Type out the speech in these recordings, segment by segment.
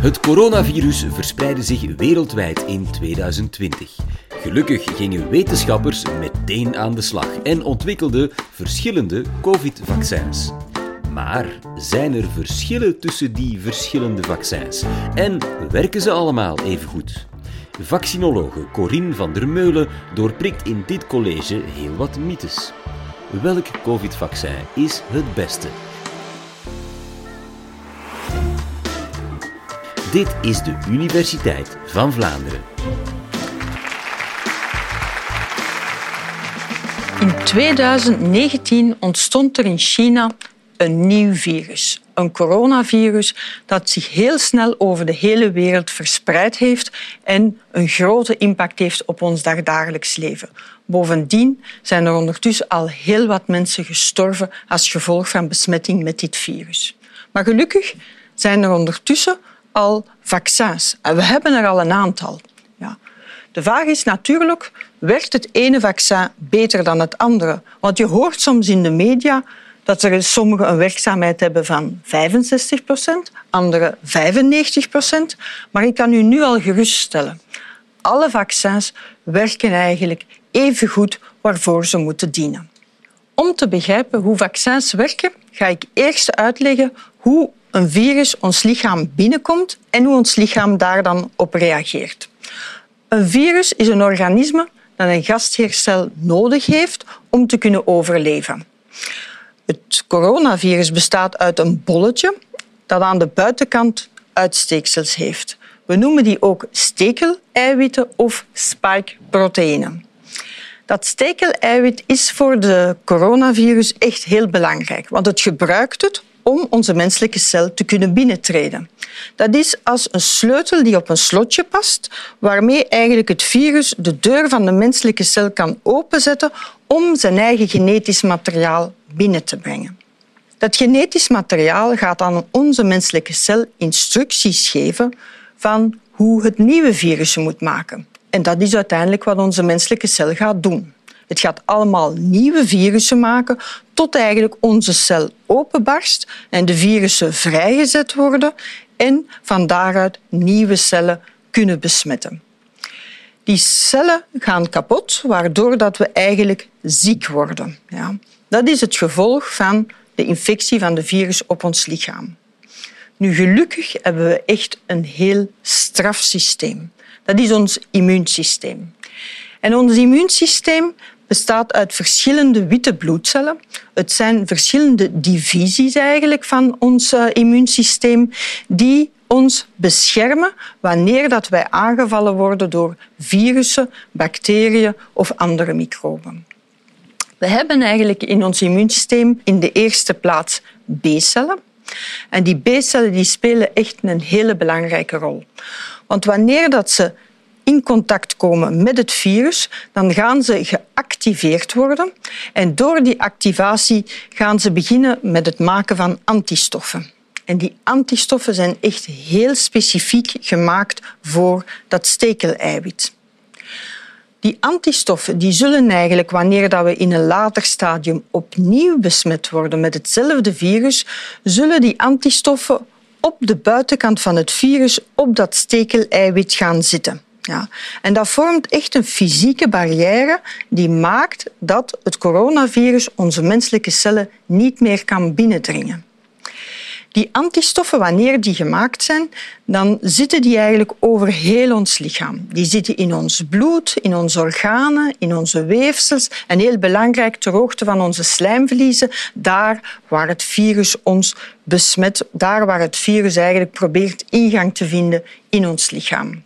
Het coronavirus verspreidde zich wereldwijd in 2020. Gelukkig gingen wetenschappers meteen aan de slag en ontwikkelden verschillende COVID-vaccins. Maar zijn er verschillen tussen die verschillende vaccins? En werken ze allemaal even goed? Vaccinologe Corine van der Meulen doorprikt in dit college heel wat mythes. Welk COVID-vaccin is het beste? Dit is de Universiteit van Vlaanderen. In 2019 ontstond er in China een nieuw virus, een coronavirus dat zich heel snel over de hele wereld verspreid heeft en een grote impact heeft op ons dagelijks leven. Bovendien zijn er ondertussen al heel wat mensen gestorven als gevolg van besmetting met dit virus. Maar gelukkig zijn er ondertussen al vaccins. En we hebben er al een aantal. Ja. De vraag is natuurlijk, werkt het ene vaccin beter dan het andere? Want je hoort soms in de media dat er sommigen een werkzaamheid hebben van 65 procent, andere 95 procent. Maar ik kan u nu al geruststellen, alle vaccins werken eigenlijk even goed waarvoor ze moeten dienen. Om te begrijpen hoe vaccins werken, ga ik eerst uitleggen hoe een virus ons lichaam binnenkomt en hoe ons lichaam daar dan op reageert. Een virus is een organisme dat een gastheercel nodig heeft om te kunnen overleven. Het coronavirus bestaat uit een bolletje dat aan de buitenkant uitsteeksels heeft. We noemen die ook stekeleiwitten of spike-proteïnen. Dat stekeleiwit is voor de coronavirus echt heel belangrijk, want het gebruikt het om onze menselijke cel te kunnen binnentreden. Dat is als een sleutel die op een slotje past, waarmee eigenlijk het virus de deur van de menselijke cel kan openzetten om zijn eigen genetisch materiaal binnen te brengen. Dat genetisch materiaal gaat aan onze menselijke cel instructies geven van hoe het nieuwe virus moet maken. En dat is uiteindelijk wat onze menselijke cel gaat doen. Het gaat allemaal nieuwe virussen maken tot eigenlijk onze cel openbarst en de virussen vrijgezet worden en van daaruit nieuwe cellen kunnen besmetten. Die cellen gaan kapot, waardoor dat we eigenlijk ziek worden. Ja. Dat is het gevolg van de infectie van de virus op ons lichaam. Nu, gelukkig hebben we echt een heel straf systeem. Dat is ons immuunsysteem. En ons immuunsysteem bestaat uit verschillende witte bloedcellen. Het zijn verschillende divisies eigenlijk van ons uh, immuunsysteem die ons beschermen wanneer dat wij aangevallen worden door virussen, bacteriën of andere microben. We hebben eigenlijk in ons immuunsysteem in de eerste plaats B-cellen. En die B-cellen die spelen echt een hele belangrijke rol. Want wanneer dat ze in contact komen met het virus, dan gaan ze geactiveerd worden. En door die activatie gaan ze beginnen met het maken van antistoffen. En die antistoffen zijn echt heel specifiek gemaakt voor dat stekeleiwit. Die antistoffen die zullen eigenlijk, wanneer dat we in een later stadium opnieuw besmet worden met hetzelfde virus, zullen die antistoffen op de buitenkant van het virus op dat stekeleiwit gaan zitten. Ja. En dat vormt echt een fysieke barrière die maakt dat het coronavirus onze menselijke cellen niet meer kan binnendringen. Die antistoffen, wanneer die gemaakt zijn, dan zitten die eigenlijk over heel ons lichaam. Die zitten in ons bloed, in onze organen, in onze weefsels en heel belangrijk ter hoogte van onze slijmvliezen, daar waar het virus ons besmet, daar waar het virus eigenlijk probeert ingang te vinden in ons lichaam.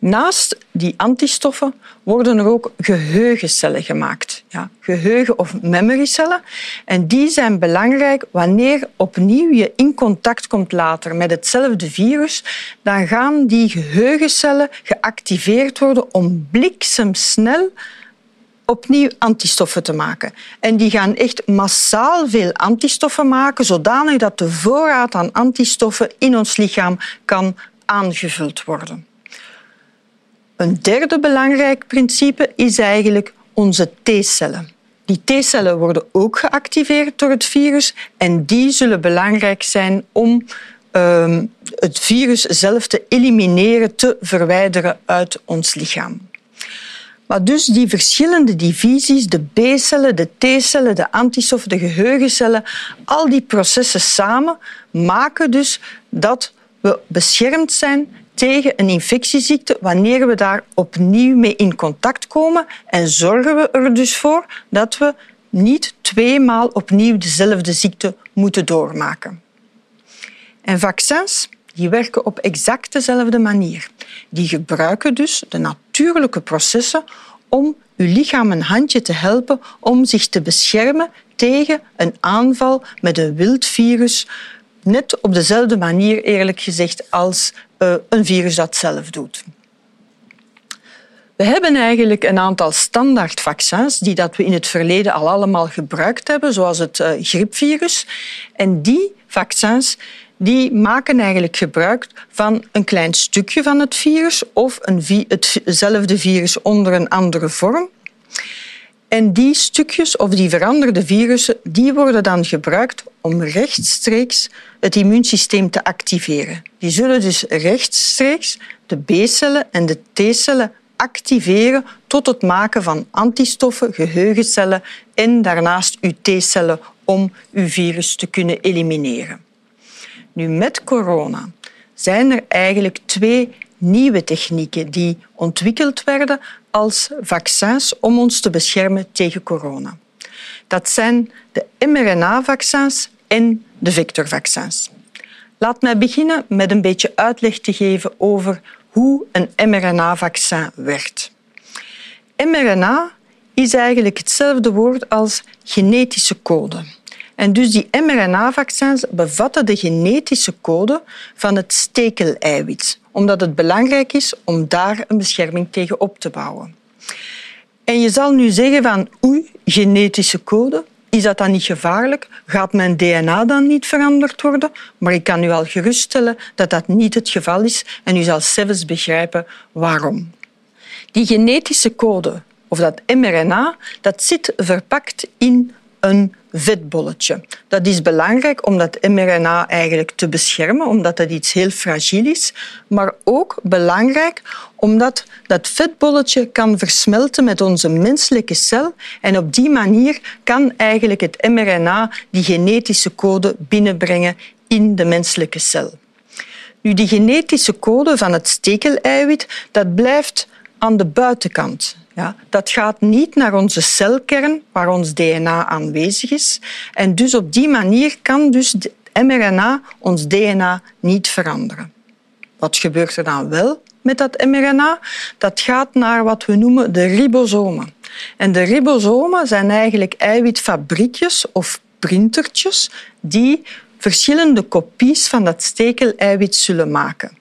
Naast die antistoffen worden er ook geheugencellen gemaakt. Ja, geheugen- of memorycellen. En die zijn belangrijk wanneer opnieuw je in contact komt later met hetzelfde virus. Dan gaan die geheugencellen geactiveerd worden om bliksemsnel opnieuw antistoffen te maken. En die gaan echt massaal veel antistoffen maken, zodanig dat de voorraad aan antistoffen in ons lichaam kan aangevuld worden. Een derde belangrijk principe is eigenlijk onze T-cellen. Die T-cellen worden ook geactiveerd door het virus en die zullen belangrijk zijn om ehm, het virus zelf te elimineren, te verwijderen uit ons lichaam. Maar dus die verschillende divisies, de B-cellen, de T-cellen, de antistoffen, de geheugencellen, al die processen samen maken dus dat we beschermd zijn tegen een infectieziekte wanneer we daar opnieuw mee in contact komen en zorgen we er dus voor dat we niet tweemaal opnieuw dezelfde ziekte moeten doormaken. En vaccins die werken op exact dezelfde manier. Die gebruiken dus de natuurlijke processen om uw lichaam een handje te helpen om zich te beschermen tegen een aanval met een wild virus, net op dezelfde manier, eerlijk gezegd, als uh, een virus dat zelf doet. We hebben eigenlijk een aantal standaardvaccins die dat we in het verleden al allemaal gebruikt hebben, zoals het uh, griepvirus. En die vaccins die maken eigenlijk gebruik van een klein stukje van het virus of een hetzelfde virus onder een andere vorm. En die stukjes of die veranderde virussen die worden dan gebruikt om rechtstreeks het immuunsysteem te activeren. Die zullen dus rechtstreeks de B-cellen en de T-cellen activeren tot het maken van antistoffen, geheugencellen en daarnaast uw T-cellen om uw virus te kunnen elimineren. Nu, met corona zijn er eigenlijk twee nieuwe technieken die ontwikkeld werden als vaccins om ons te beschermen tegen corona. Dat zijn de mRNA-vaccins en de vectorvaccins. Laat mij beginnen met een beetje uitleg te geven over hoe een mRNA-vaccin werkt. mRNA is eigenlijk hetzelfde woord als genetische code. En dus die mRNA-vaccins bevatten de genetische code van het stekeleiwit, omdat het belangrijk is om daar een bescherming tegen op te bouwen. En je zal nu zeggen van oei, genetische code, is dat dan niet gevaarlijk? Gaat mijn DNA dan niet veranderd worden? Maar ik kan u al geruststellen dat dat niet het geval is en u zal zelfs begrijpen waarom. Die genetische code, of dat mRNA, dat zit verpakt in een vetbolletje. Dat is belangrijk om dat mRNA eigenlijk te beschermen, omdat dat iets heel fragiel is. Maar ook belangrijk omdat dat vetbolletje kan versmelten met onze menselijke cel. En op die manier kan eigenlijk het mRNA die genetische code binnenbrengen in de menselijke cel. Nu, die genetische code van het stekeleiwit dat blijft aan de buitenkant. Ja, dat gaat niet naar onze celkern, waar ons DNA aanwezig is. En dus op die manier kan dus mRNA ons DNA niet veranderen. Wat gebeurt er dan wel met dat mRNA? Dat gaat naar wat we noemen de ribosomen. En de ribosomen zijn eigenlijk eiwitfabriekjes of printertjes die verschillende kopies van dat stekeleiwit zullen maken.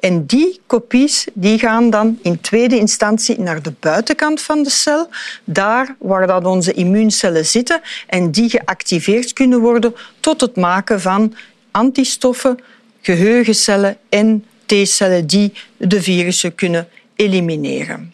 En die kopies die gaan dan in tweede instantie naar de buitenkant van de cel, daar waar dat onze immuuncellen zitten en die geactiveerd kunnen worden tot het maken van antistoffen, geheugencellen en T-cellen die de virussen kunnen elimineren.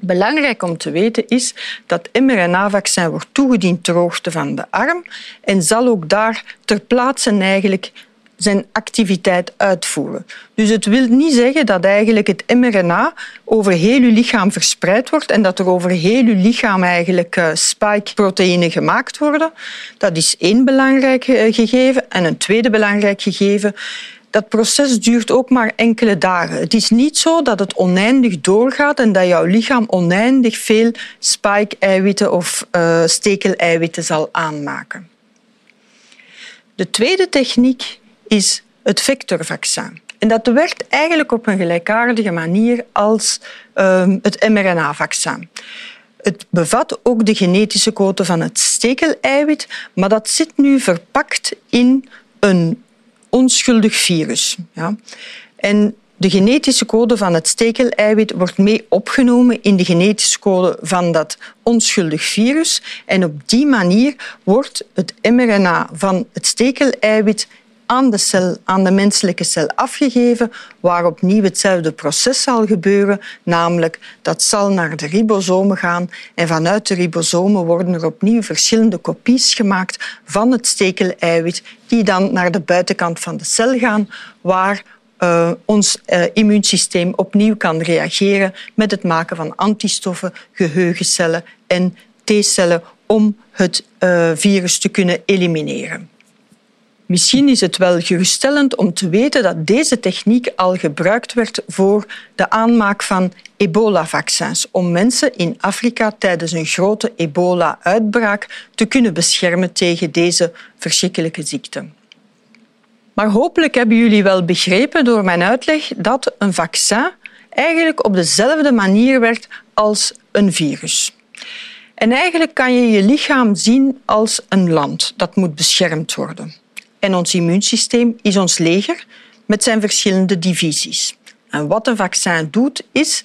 Belangrijk om te weten is dat mRNA-vaccin wordt toegediend ter hoogte van de arm en zal ook daar ter plaatse eigenlijk zijn activiteit uitvoeren. Dus het wil niet zeggen dat eigenlijk het mRNA over heel uw lichaam verspreid wordt en dat er over heel uw lichaam eigenlijk uh, spike-proteïnen gemaakt worden. Dat is één belangrijk eh, gegeven. En een tweede belangrijk gegeven dat proces duurt ook maar enkele dagen. Het is niet zo dat het oneindig doorgaat en dat jouw lichaam oneindig veel spike-eiwitten of uh, stekeleiwitten zal aanmaken. De tweede techniek is het vectorvaccin. En dat werkt eigenlijk op een gelijkaardige manier als uh, het mRNA-vaccin. Het bevat ook de genetische code van het stekeleiwit, maar dat zit nu verpakt in een onschuldig virus. Ja. En de genetische code van het stekeleiwit wordt mee opgenomen in de genetische code van dat onschuldig virus. En op die manier wordt het mRNA van het stekeleiwit aan de, cel, aan de menselijke cel afgegeven, waar opnieuw hetzelfde proces zal gebeuren, namelijk dat zal naar de ribosomen gaan en vanuit de ribosomen worden er opnieuw verschillende kopies gemaakt van het stekeleiwit die dan naar de buitenkant van de cel gaan, waar uh, ons uh, immuunsysteem opnieuw kan reageren met het maken van antistoffen, geheugencellen en T-cellen om het uh, virus te kunnen elimineren. Misschien is het wel geruststellend om te weten dat deze techniek al gebruikt werd voor de aanmaak van ebola-vaccins, om mensen in Afrika tijdens een grote ebola-uitbraak te kunnen beschermen tegen deze verschrikkelijke ziekte. Maar hopelijk hebben jullie wel begrepen door mijn uitleg dat een vaccin eigenlijk op dezelfde manier werkt als een virus. En eigenlijk kan je je lichaam zien als een land dat moet beschermd worden. En ons immuunsysteem is ons leger met zijn verschillende divisies. En wat een vaccin doet, is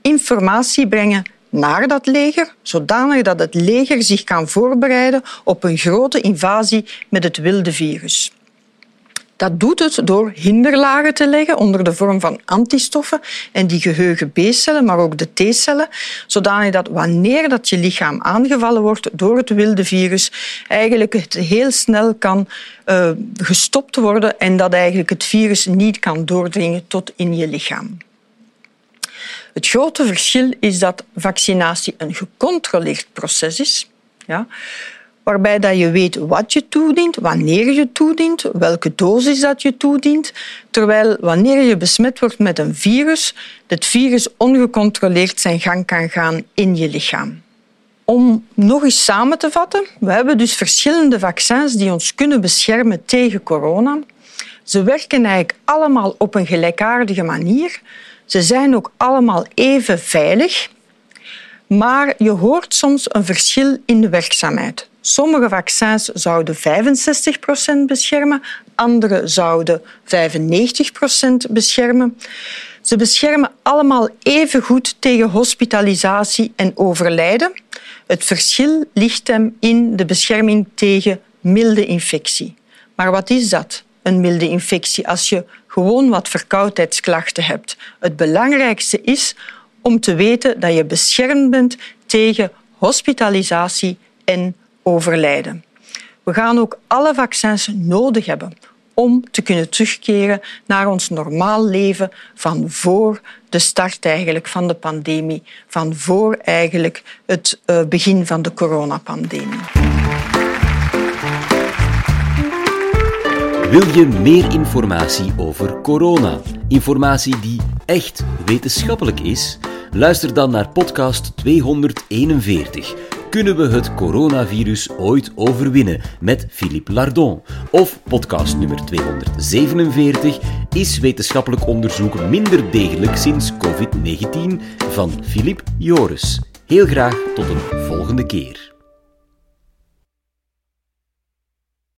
informatie brengen naar dat leger, zodanig dat het leger zich kan voorbereiden op een grote invasie met het wilde virus. Dat doet het door hinderlagen te leggen onder de vorm van antistoffen en die geheugen B-cellen, maar ook de T-cellen, zodanig dat wanneer dat je lichaam aangevallen wordt door het wilde virus, eigenlijk het heel snel kan uh, gestopt worden en dat eigenlijk het virus niet kan doordringen tot in je lichaam. Het grote verschil is dat vaccinatie een gecontroleerd proces is. Ja waarbij dat je weet wat je toedient, wanneer je toedient, welke dosis dat je toedient, terwijl wanneer je besmet wordt met een virus, het virus ongecontroleerd zijn gang kan gaan in je lichaam. Om nog eens samen te vatten, we hebben dus verschillende vaccins die ons kunnen beschermen tegen corona. Ze werken eigenlijk allemaal op een gelijkaardige manier. Ze zijn ook allemaal even veilig. Maar je hoort soms een verschil in de werkzaamheid. Sommige vaccins zouden 65% beschermen, andere zouden 95% beschermen. Ze beschermen allemaal even goed tegen hospitalisatie en overlijden. Het verschil ligt hem in de bescherming tegen milde infectie. Maar wat is dat, een milde infectie, als je gewoon wat verkoudheidsklachten hebt? Het belangrijkste is om te weten dat je beschermd bent tegen hospitalisatie en overlijden. We gaan ook alle vaccins nodig hebben om te kunnen terugkeren naar ons normaal leven van voor de start eigenlijk van de pandemie, van voor eigenlijk het eh, begin van de coronapandemie. Wil je meer informatie over corona? Informatie die echt wetenschappelijk is? Luister dan naar podcast 241 kunnen we het coronavirus ooit overwinnen? Met Philippe Lardon. Of podcast nummer 247 Is wetenschappelijk onderzoek minder degelijk sinds COVID-19? van Philippe Joris. Heel graag tot een volgende keer.